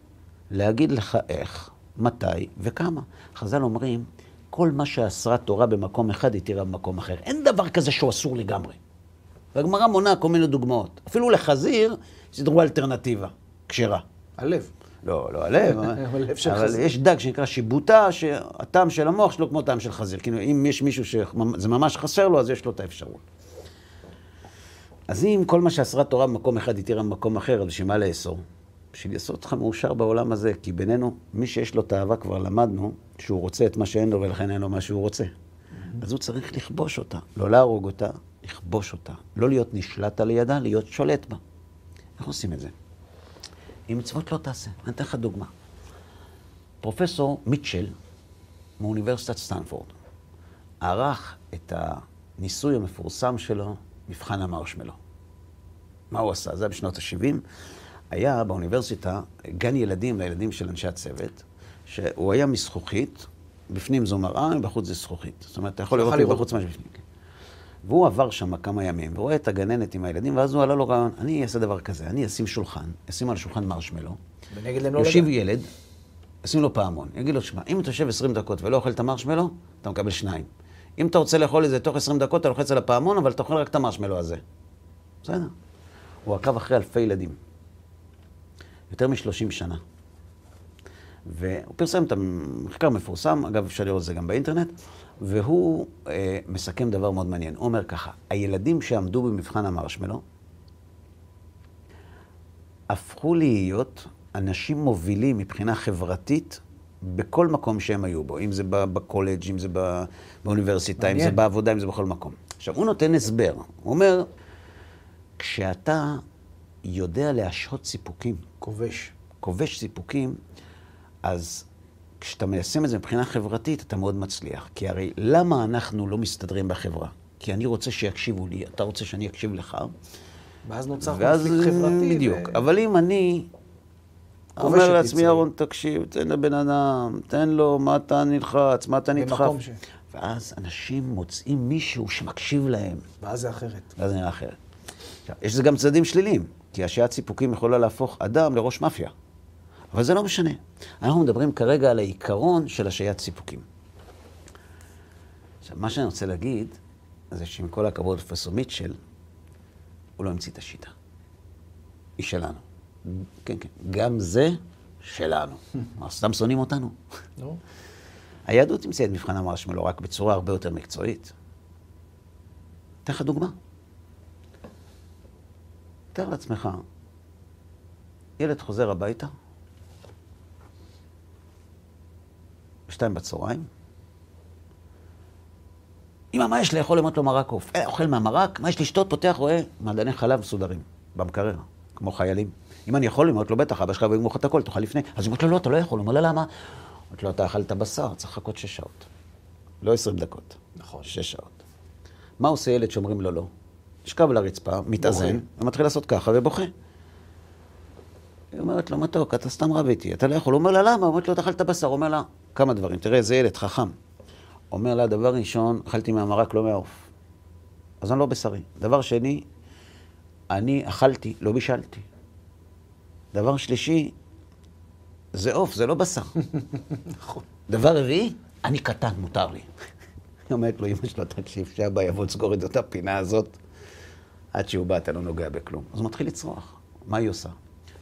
להגיד לך איך, מתי וכמה. חז"ל אומרים, כל מה שאסרה תורה במקום אחד, היא תראה במקום אחר. אין דבר כזה שהוא אסור לגמרי. והגמרא מונה כל מיני דוגמאות. אפילו לחזיר, סידרו אלטרנטיבה, כשרה. הלב. לא, לא הלב, אבל יש דג שנקרא שיבוטה, שהטעם של המוח שלו כמו טעם של חזיר. כאילו, אם יש מישהו שזה ממש חסר לו, אז יש לו את האפשרות. אז אם כל מה שאסרה תורה במקום אחד, היא תראה במקום אחר, אז בשביל מה לאסור? בשביל לעשות אותך מאושר בעולם הזה, כי בינינו, מי שיש לו תאווה כבר למדנו, שהוא רוצה את מה שאין לו ולכן אין לו מה שהוא רוצה. Mm-hmm. אז הוא צריך לכבוש אותה, לא להרוג אותה, לכבוש אותה. לא להיות נשלט על ידה, להיות שולט בה. איך עושים את זה? אם מצוות לא תעשה. אני אתן לך דוגמה. פרופסור מיטשל מאוניברסיטת סטנפורד ערך את הניסוי המפורסם שלו, מבחן המרשמלו. מה הוא עשה? זה היה בשנות ה-70. היה באוניברסיטה גן ילדים לילדים של אנשי הצוות, שהוא היה מזכוכית, בפנים זו מראה, בחוץ זה זכוכית. זאת אומרת, אתה יכול לראות לראות. מבחוץ מה שבפנים. כן. והוא עבר שם כמה ימים, ורואה את הגננת עם הילדים, ואז הוא עלה לו רעיון, אני אעשה דבר כזה, אני אשים שולחן, אשים על השולחן מרשמלו, לא יושיב. ילד, אשים לו פעמון, יגיד לו, שמע, אם אתה יושב 20 דקות ולא אוכל את המרשמלו, אתה מקבל שניים. אם אתה רוצה לאכול את זה תוך 20 דקות, אתה לוחץ על הפעמון, אבל אתה אוכל רק את המרשמלו הזה. בסדר. הוא עקב אחרי אלפי ילדים. יותר מ-30 שנה. והוא פרסם את המחקר מפורסם, אגב, אפשר לראות את זה גם באינטרנט, והוא אה, מסכם דבר מאוד מעניין. הוא אומר ככה, הילדים שעמדו במבחן המרשמלו, הפכו להיות אנשים מובילים מבחינה חברתית בכל מקום שהם היו בו, אם זה בקולג', אם זה באוניברסיטה, אם זה מעניין. בעבודה, אם זה בכל מקום. עכשיו, הוא נותן הסבר. הוא אומר, כשאתה יודע להשהות סיפוקים, כובש. כובש סיפוקים, אז כשאתה מיישם את זה מבחינה חברתית, אתה מאוד מצליח. כי הרי למה אנחנו לא מסתדרים בחברה? כי אני רוצה שיקשיבו לי, אתה רוצה שאני אקשיב לך, ואז נוצר קונפליקט חברתי. בדיוק. ו- אבל אם אני אומר לעצמי. אהרון, תקשיב, תן לבן אדם, תן לו, מה אתה נלחץ, מה אתה נדחף. ש- ואז אנשים מוצאים מישהו שמקשיב להם, ואז זה אחרת. ואז זה אחרת. עכשיו, יש לזה גם צדדים שליליים, כי השעיית סיפוקים יכולה להפוך אדם לראש מאפיה. אבל זה לא משנה. אנחנו מדברים כרגע על העיקרון של השעיית סיפוקים. עכשיו, מה שאני רוצה להגיד, זה שעם כל הכבוד לפרופסור מיטשל, הוא לא המציא את השיטה. היא שלנו. כן, כן. גם זה שלנו. מה, סתם שונאים אותנו? נו, היהדות המציאה את מבחן המרשמלו רק בצורה הרבה יותר מקצועית. אתן לך דוגמה. תאר לעצמך, ילד חוזר הביתה, בשתיים בצהריים, אמא, מה יש לאכול? אומרת לו מרק עוף. אה, אוכל מהמרק, מה יש לשתות? פותח, רואה מעדני חלב מסודרים, במקרר, כמו חיילים. אם אני יכול, היא אומרת לו, בטח, אבא שלך יבוא לגמור לך את הכל, תאכל לפני. אז היא אומרת לו, לא, אתה לא יכול. הוא אומר לה, למה? אומרת לו, אתה אכלת בשר, צריך לחכות שש שעות. לא עשרים דקות. נכון. שש שעות. מה עושה ילד שאומרים לו לא? נשכב על הרצפה, מתאזן, ומתחיל לעשות ככה ובוכה. היא אומרת לו, מתוק, אתה סתם רב איתי, אתה לא יכול. הוא אומר לה, למה? אומרת לו, אתה אכלת בשר. הוא אומר לה, כמה דברים. תראה, זה ילד חכם. אומר לה, דבר ראשון, אכלתי מהמרק, לא מהעוף. אז אני לא בשרי. דבר שני, אני אכלתי, לא בישלתי. דבר שלישי, זה עוף, זה לא בשר. נכון. דבר רביעי, אני קטן, מותר לי. היא אומרת לו, אמא שלו, תקשיב, שאבא יבוא לסגור את אותה פינה הזאת, עד שהוא בא, אתה לא נוגע בכלום. אז הוא מתחיל לצרוח. מה היא עושה?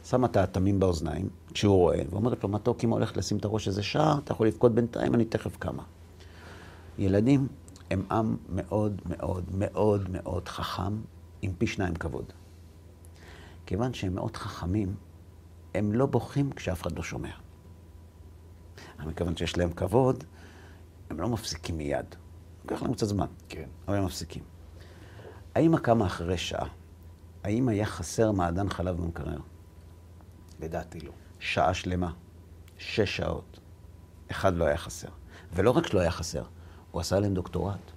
שמה את האטמים באוזניים, כשהוא רואה, ואומרת לו, מתוק, אמא הולכת לשים את הראש איזה שעה, אתה יכול לבכות בינתיים, אני תכף קמה. ילדים הם עם מאוד מאוד מאוד מאוד חכם, עם פי שניים כבוד. כיוון שהם מאוד חכמים, הם לא בוכים כשאף אחד לא שומע. אבל מכיוון שיש להם כבוד, הם לא מפסיקים מיד. לוקח להם קצת זמן, כן. אבל הם מפסיקים. האמא קמה אחרי שעה. האם היה חסר מעדן חלב במקרר? לדעתי לא. שעה שלמה, שש שעות. אחד לא היה חסר. ולא רק שלא היה חסר, הוא עשה להם דוקטורט.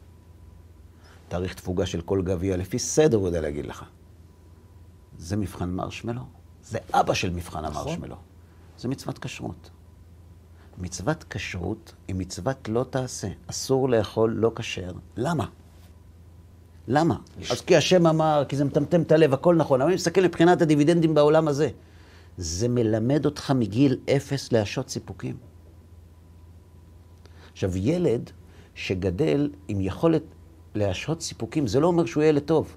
תאריך תפוגה של כל גביע, לפי סדר הוא יודע להגיד לך. זה מבחן מרשמלו? זה אבא של מבחן נכון. המרשמלו. זה מצוות כשרות. מצוות כשרות היא מצוות לא תעשה. אסור לאכול לא כשר. למה? למה? אז כי השם אמר, כי זה מטמטם את הלב, הכל נכון. אבל אני מסתכל מבחינת הדיבידנדים בעולם הזה. זה מלמד אותך מגיל אפס להשעות סיפוקים. עכשיו, ילד שגדל עם יכולת להשעות סיפוקים, זה לא אומר שהוא ילד טוב.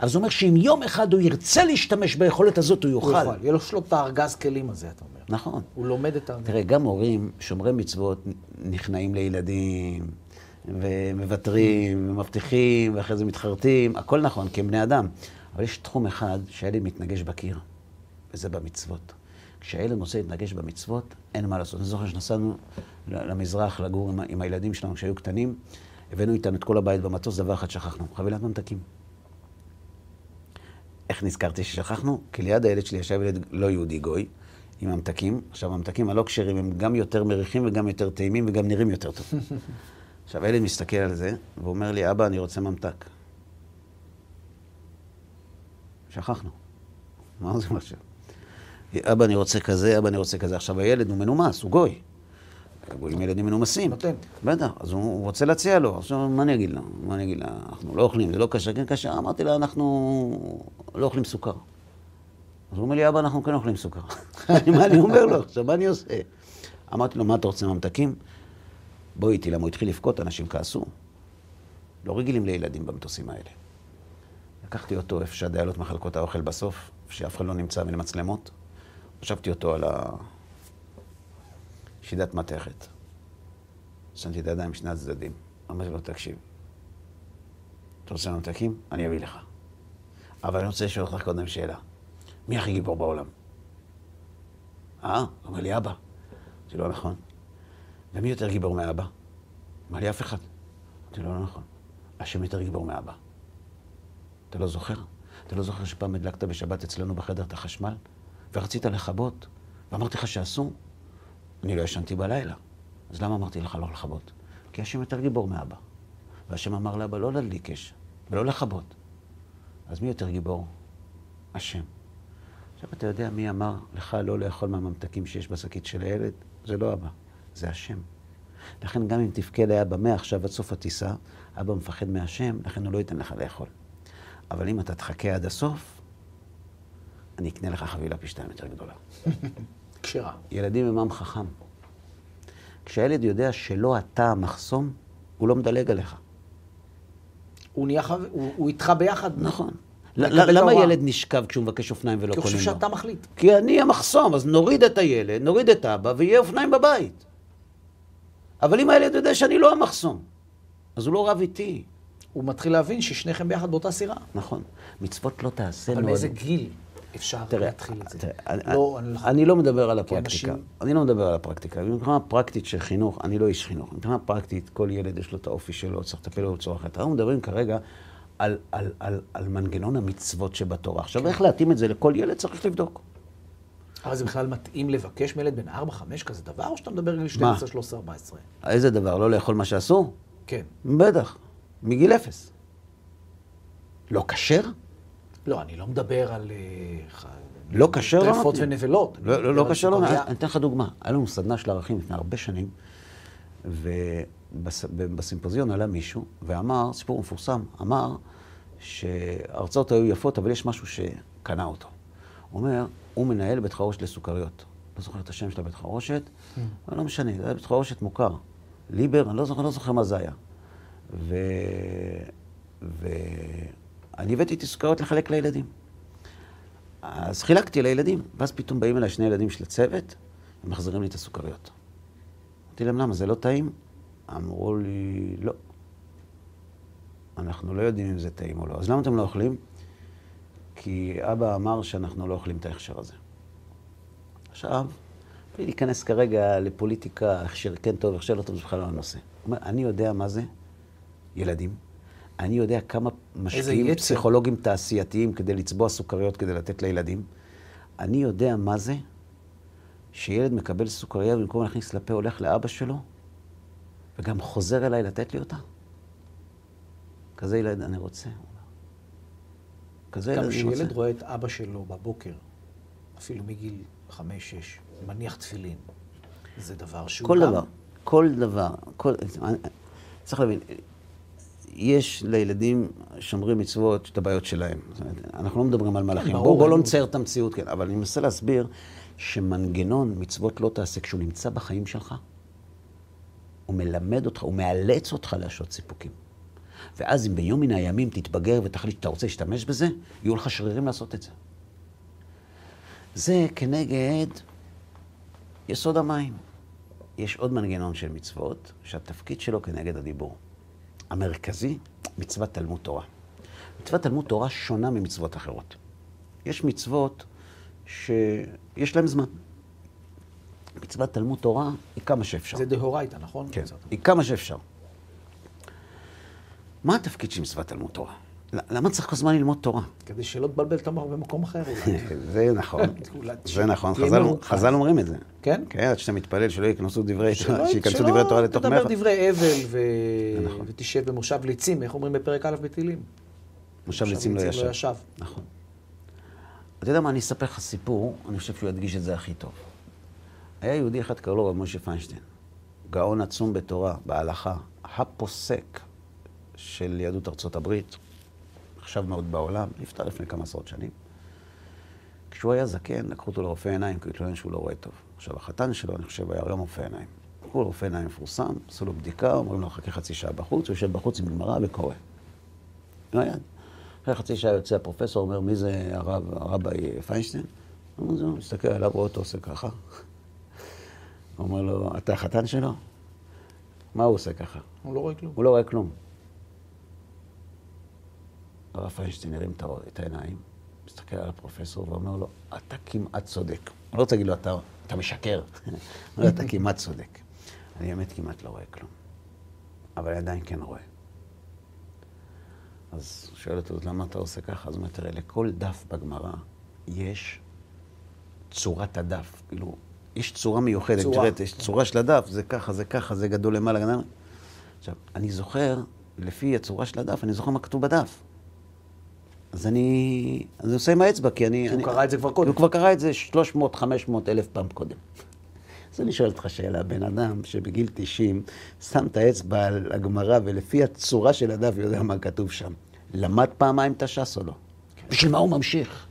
אבל זה אומר שאם יום אחד הוא ירצה להשתמש ביכולת הזאת, הוא הוא יוכל. יוכל. יהיה לו את הארגז כלים הזה, אתה אומר. נכון. הוא לומד את הארגז. תראה, גם הורים שומרי מצוות נכנעים לילדים, ומוותרים, ומבטיחים, ואחרי זה מתחרטים, הכל נכון, כי הם בני אדם. אבל יש תחום אחד שהילד מתנגש בקיר, וזה במצוות. כשהילד רוצה להתנגש במצוות, אין מה לעשות. אני זוכר שנסענו למזרח לגור עם, עם הילדים שלנו כשהיו קטנים, הבאנו איתנו את כל הבית במטוס, דבר אחד שכחנו, חבילת ממתקים. איך נזכרתי ששכחנו? כי ליד הילד שלי ישב ילד לא יהודי גוי, עם ממתקים. עכשיו, הממתקים הלא כשרים הם גם יותר מריחים וגם יותר טעימים וגם נראים יותר טוב. עכשיו, הילד מסתכל על זה ואומר לי, אבא, אני רוצה ממתק. שכחנו. מה זה עכשיו? אבא, אני רוצה כזה, אבא, אני רוצה כזה. עכשיו, הילד הוא מנומס, הוא גוי. גויים ילדים מנומסים. נותן. בטח, אז הוא הוא רוצה להציע לו. עכשיו, מה אני אגיד לה? מה אני אגיד לה? אנחנו לא אוכלים, זה לא כשר, כן כשר. אמרתי לה, אנחנו לא אוכלים סוכר. אז הוא אומר לי, אבא, אנחנו כן אוכלים סוכר. מה אני אומר לו? עכשיו, מה אני עושה? אמרתי לו, מה אתה רוצה ממתקים? בוא איתי, למה הוא התחיל לבכות, אנשים כעסו. לא רגילים לילדים במטוסים האלה. לקחתי אותו איפה שהדיילות מחלקות האוכל בסוף, איפה שאף אחד לא נמצא מן המצלמות. הושבתי אותו על השידת מתכת. שמתי את הידיים משני הצדדים. אמרתי לו, תקשיב, אתה רוצה ממתקים? אני אביא לך. אבל אני רוצה לשאול אותך קודם שאלה. מי הכי גיבור בעולם? אה? אומר לי, אבא. אמרתי לו, נכון. ומי יותר גיבור מאבא? אמר לי, אף אחד. אמרתי לו, לא נכון. השם יותר גיבור מאבא. אתה לא זוכר? אתה לא זוכר שפעם הדלקת בשבת אצלנו בחדר את החשמל? ורצית לכבות? ואמרתי לך שאסור? אני לא ישנתי בלילה. אז למה אמרתי לך לא לכבות? כי השם יותר גיבור מאבא. והשם אמר לאבא לא להדליק אש ולא לכבות. אז מי יותר גיבור? השם. עכשיו, אתה יודע מי אמר לך לא לאכול מהממתקים שיש בשקית של הילד? זה לא אבא, זה השם. לכן גם אם תבכה לאבא מעכשיו עד סוף הטיסה, אבא מפחד מהשם, לכן הוא לא ייתן לך לאכול. אבל אם אתה תחכה עד הסוף, אני אקנה לך חבילה פי שתיים יותר גדולה. כשרה. ילדים הם עם חכם. כשהילד יודע שלא אתה המחסום, הוא לא מדלג עליך. הוא נהיה חבר, הוא, הוא איתך ביחד. נכון. למה. ילד נשכב כשהוא מבקש אופניים ולא כי הוא קונים חושב לו? שאתה מחליט. כי אני המחסום, אז נוריד את הילד, נוריד את אבא, ויהיה אופניים בבית. אבל אם הילד יודע שאני לא המחסום, אז הוא לא רב איתי. הוא מתחיל להבין ששניכם ביחד באותה סירה. נכון. מצוות לא תעשה אבל מאוד. מאיזה גיל אפשר תראה, להתחיל את זה? תראה, אני- לא, אני- אני לא מדבר על הפרקטיקה. אנשים- אני לא מדבר על הפרקטיקה. מבחינה פרקטית של חינוך, אני לא איש חינוך. מבחינה פרקטית, כל ילד יש לו את האופי שלו, צריך לטפל בו בצורה אחרת. אנחנו מדברים כרגע על, על, על, על מנגנון המצוות שבתורה. עכשיו, איך להתאים את זה לכל ילד צריך לבדוק. אבל זה בכלל מתאים לבקש מילד בן 4-5 כזה דבר, או שאתה מדבר על גיל 12, 13, 14? איזה דבר, לא לאכול מה שאסור? כן. בטח, מגיל אפס. לא כשר? לא, אני לא מדבר על... אה, לא כשר לא טרפות. ונבלות. לא, לא, לא כשר לא. נותנים. אני אתן לך דוגמה. היה לנו סדנה של ערכים לפני הרבה שנים, ובסימפוזיון עלה מישהו ואמר, סיפור מפורסם, אמר שההרצאות היו יפות, אבל יש משהו שקנה אותו. הוא אומר, הוא מנהל בית חרושת לסוכריות. לא זוכר את השם של הבית חרושת, אבל לא משנה, זה היה בית חרושת מוכר. ליבר, אני לא זוכר, לא זוכר מה זה היה. ו... ואני הבאתי איתי סוכריות לחלק לילדים. אז חילקתי לילדים, ואז פתאום באים אליי שני ילדים של הצוות, ומחזירים לי את הסוכריות. אמרתי להם, למה, זה לא טעים? אמרו לי, לא. אנחנו לא יודעים אם זה טעים או לא. אז למה אתם לא אוכלים? כי אבא אמר שאנחנו לא אוכלים את ההכשר הזה. עכשיו, בלי להיכנס כרגע לפוליטיקה, הכשר כן טוב, הכשר לא טוב, זה בכלל לא הנושא. הוא אומר, אני יודע מה זה ילדים, אני יודע כמה משקיעים. פסיכולוגים תעשייתיים כדי לצבוע סוכריות כדי לתת לילדים. אני יודע מה זה שילד מקבל סוכריה ובמקום להכניס לפה הולך לאבא שלו, וגם חוזר אליי לתת לי אותה. כזה ילד אני רוצה. כזה גם ילד רוצה. כשילד רואה את אבא שלו בבוקר, אפילו מגיל 5-6, מניח תפילין, זה דבר שהוא כל גם... דבר, כל דבר, כל... צריך להבין, יש לילדים שומרי מצוות את הבעיות שלהם. זאת אומרת, אנחנו לא מדברים על מלאכים. ברור, בואו בוא לא נצייר את המציאות, כן, אבל אני מנסה להסביר שמנגנון מצוות לא תעשה כשהוא נמצא בחיים שלך, הוא מלמד אותך, הוא מאלץ אותך להשעות סיפוקים. ואז אם ביום מן הימים תתבגר ותחליט שאתה רוצה להשתמש בזה, יהיו לך שרירים לעשות את זה. זה כנגד יסוד המים. יש עוד מנגנון של מצוות, שהתפקיד שלו כנגד הדיבור. המרכזי, מצוות תלמוד תורה. מצוות תלמוד תורה שונה ממצוות אחרות. יש מצוות שיש להן זמן. מצוות תלמוד תורה היא כמה שאפשר. זה דהורייתא, נכון? כן. היא כמה שאפשר. מה התפקיד של מצוות תלמוד תורה? למה צריך כל הזמן ללמוד תורה? כדי שלא תבלבל את המוח במקום אחר. זה נכון, זה נכון, חז"ל- מרוכז. חז"ל אומרים את זה. כן? כן, עד שאתה מתפלל שלא ייכנסו דברי שלא- שייכנסו שלא דברי תורה לתוך תדבר מח. דברי אבל. נכון. ותשב במושב ליצים, איך אומרים בפרק א' בתהילים? מושב ליצים לא ישב. ישב. נכון. אתה יודע מה, אני אספר לך סיפור, אני חושב שהוא ידגיש את זה הכי טוב. היה יהודי אחד, קראו לו רב משה פיינשטיין. גאון עצום בתורה, בהלכה, הפוסק של יהדות ארצות הברית, נחשב מאוד בעולם, נפטר לפני כמה עשרות שנים. כשהוא היה זקן, לקחו אותו לרופא עיניים, כי הוא התלונן שהוא לא רואה טוב. עכשיו, החתן שלו, אני חושב, היה גם רופא עיניים. לקחו לו רופא עיניים מפורסם, עשו לו בדיקה, אומרים לו, חכה חצי שעה בחוץ, הוא יושב בחוץ עם גמרא וקורא. לא יד. אחרי חצי שעה יוצא הפרופסור, אומר, מי זה הרב, הרבי פיינשטיין? אומר, זהו, מסתכל עליו, רואה אותו עושה ככה. הוא אומר לו, אתה החתן שלו? מה הוא עושה ככה? הוא לא רואה כלום. הוא לא רואה כלום. הרב פיינשטיין הרים את העיניים, מסתכל על הפרופסור ואומר לו, אתה כמעט צודק. אני לא רוצה להגיד לו, אתה, אתה משקר. אומר, אתה כמעט צודק. אני באמת כמעט לא רואה כלום. אבל עדיין כן רואה. אז הוא שואל אותו, למה אתה עושה ככה? אז הוא אומר, תראה, לכל דף בגמרא יש צורת הדף. כאילו, יש צורה מיוחדת. צורה. תראה, יש צורה של הדף, זה ככה, זה ככה, זה גדול למעלה. עכשיו, אני זוכר, לפי הצורה של הדף, אני זוכר מה כתוב בדף. אז אני, אז אני עושה עם האצבע, כי אני... כי הוא אני, קרא את זה כבר קודם. הוא כבר קרא את זה 300, 500 אלף פעם קודם. אז אני שואל אותך שאלה, בן אדם שבגיל 90 שם את האצבע על הגמרא ולפי הצורה של הדף יודע מה כתוב שם, למד פעמיים את הש"ס או לא? בשביל מה הוא ממשיך?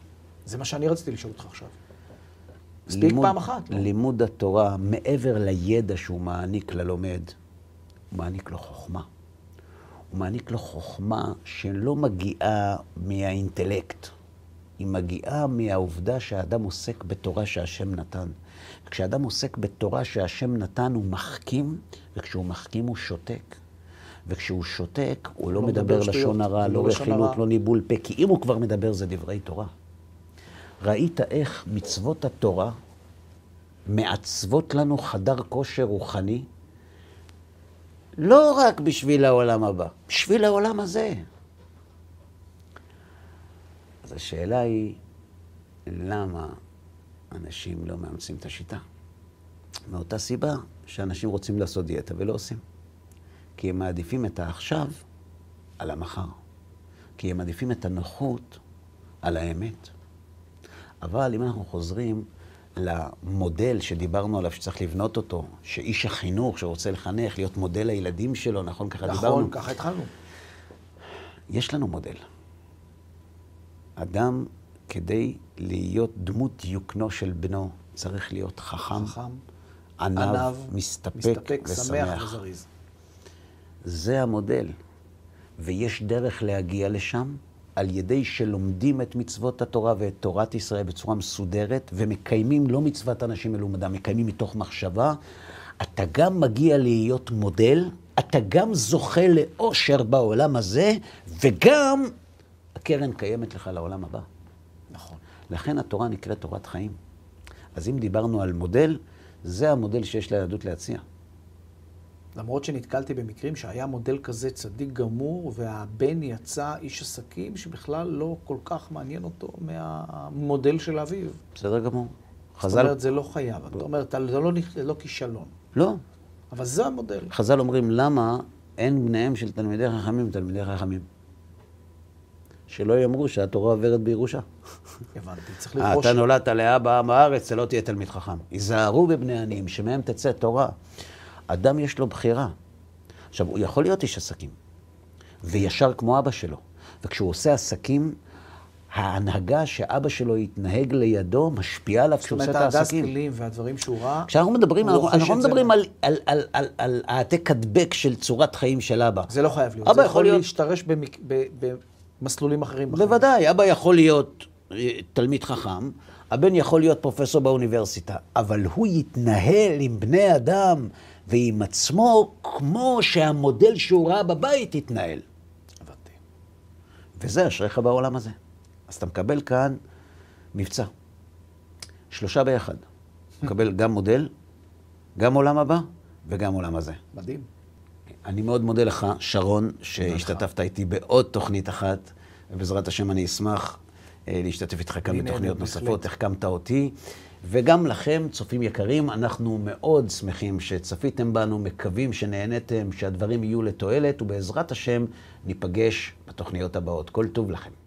זה מה שאני רציתי לשאול אותך עכשיו. מספיק פעם אחת. לא? לימוד התורה, מעבר לידע שהוא מעניק ללומד, הוא מעניק לו חוכמה. הוא מעניק לו חוכמה שלא מגיעה מהאינטלקט, היא מגיעה מהעובדה שהאדם עוסק בתורה שהשם נתן. כשאדם עוסק בתורה שהשם נתן, הוא מחכים, וכשהוא מחכים הוא שותק. וכשהוא שותק, הוא לא, לא מדבר מדבר שטויות, לשון הרע, לא לא רכילות. לא ניבול פה, כי אם הוא כבר מדבר זה דברי תורה. ראית איך מצוות התורה מעצבות לנו חדר כושר רוחני, לא רק בשביל העולם הבא, בשביל העולם הזה. אז השאלה היא, למה אנשים לא מאמצים את השיטה? מאותה סיבה שאנשים רוצים לעשות דיאטה ולא עושים. כי הם מעדיפים את העכשיו על המחר. כי הם מעדיפים את הנוחות על האמת. אבל אם אנחנו חוזרים למודל שדיברנו עליו, שצריך לבנות אותו, שאיש החינוך שרוצה לחנך, להיות מודל לילדים שלו, נכון? ככה דיברנו. נכון, ככה התחלנו. יש לנו מודל. אדם, כדי להיות דמות דיוקנו של בנו, צריך להיות חכם, חכם, עניו, עניו, מסתפק, מסתפק, שמח ושמח. וזריז. זה המודל. ויש דרך להגיע לשם על ידי שלומדים את מצוות התורה ואת תורת ישראל בצורה מסודרת, ומקיימים לא מצוות אנשים מלומדם, מקיימים מתוך מחשבה. אתה גם מגיע להיות מודל, אתה גם זוכה לאושר בעולם הזה, וגם הקרן קיימת לך לעולם הבא. נכון. לכן התורה נקראת תורת חיים. אז אם דיברנו על מודל, זה המודל שיש ליהדות להציע. למרות שנתקלתי במקרים שהיה מודל כזה צדיק גמור, והבן יצא איש עסקים שבכלל לא כל כך מעניין אותו מהמודל של אביו. בסדר גמור. זאת חז"ל... אומרת, זה לא חייב. אתה אומר, אתה- זה לא, לא כישלון. לא. אבל זה המודל. חז"ל אומרים, למה אין בניהם של תלמידי חכמים תלמידי חכמים? שלא יאמרו שהתורה עוברת בירושה. הבנתי, צריך אה, לראש... אתה נולדת לאבא עם הארץ, זה לא תהיה תלמיד חכם. היזהרו בבני עניים, שמהם תצא תורה. אדם יש לו בחירה. עכשיו, הוא יכול להיות איש עסקים, וישר כמו אבא שלו. וכשהוא עושה עסקים, ההנהגה שאבא שלו יתנהג לידו משפיעה עליו זאת כשהוא עושה אומרת, את הארגז העסקים. כלים והדברים שהוא ראה, כשאנחנו מדברים, אנחנו לא זה מדברים על- העתק הדבק של צורת חיים של אבא. זה לא חייב להיות. אבא זה יכול יכול להיות- להשתרש במק- ב- במסלולים אחרים. בוודאי, אבא יכול להיות אה, תלמיד חכם, הבן יכול להיות פרופסור באוניברסיטה, אבל הוא יתנהל עם בני אדם ועם עצמו כמו שהמודל שהוא ראה בבית יתנהל. הבנתי. וזה אשריך בעולם הזה. אז אתה מקבל כאן מבצע. שלושה ביחד. מקבל גם מודל, גם עולם הבא וגם עולם הזה. מדהים. אני מאוד מודה לך, שרון, שהשתתפת איתי בעוד תוכנית אחת, ובעזרת השם אני אשמח אה, להשתתף איתך כאן בתוכניות. נוספות, החכמת אותי. וגם לכם, צופים יקרים, אנחנו מאוד שמחים שצפיתם בנו, מקווים שנהניתם, שהדברים יהיו לתועלת, ובעזרת השם ניפגש בתוכניות הבאות. כל טוב לכם.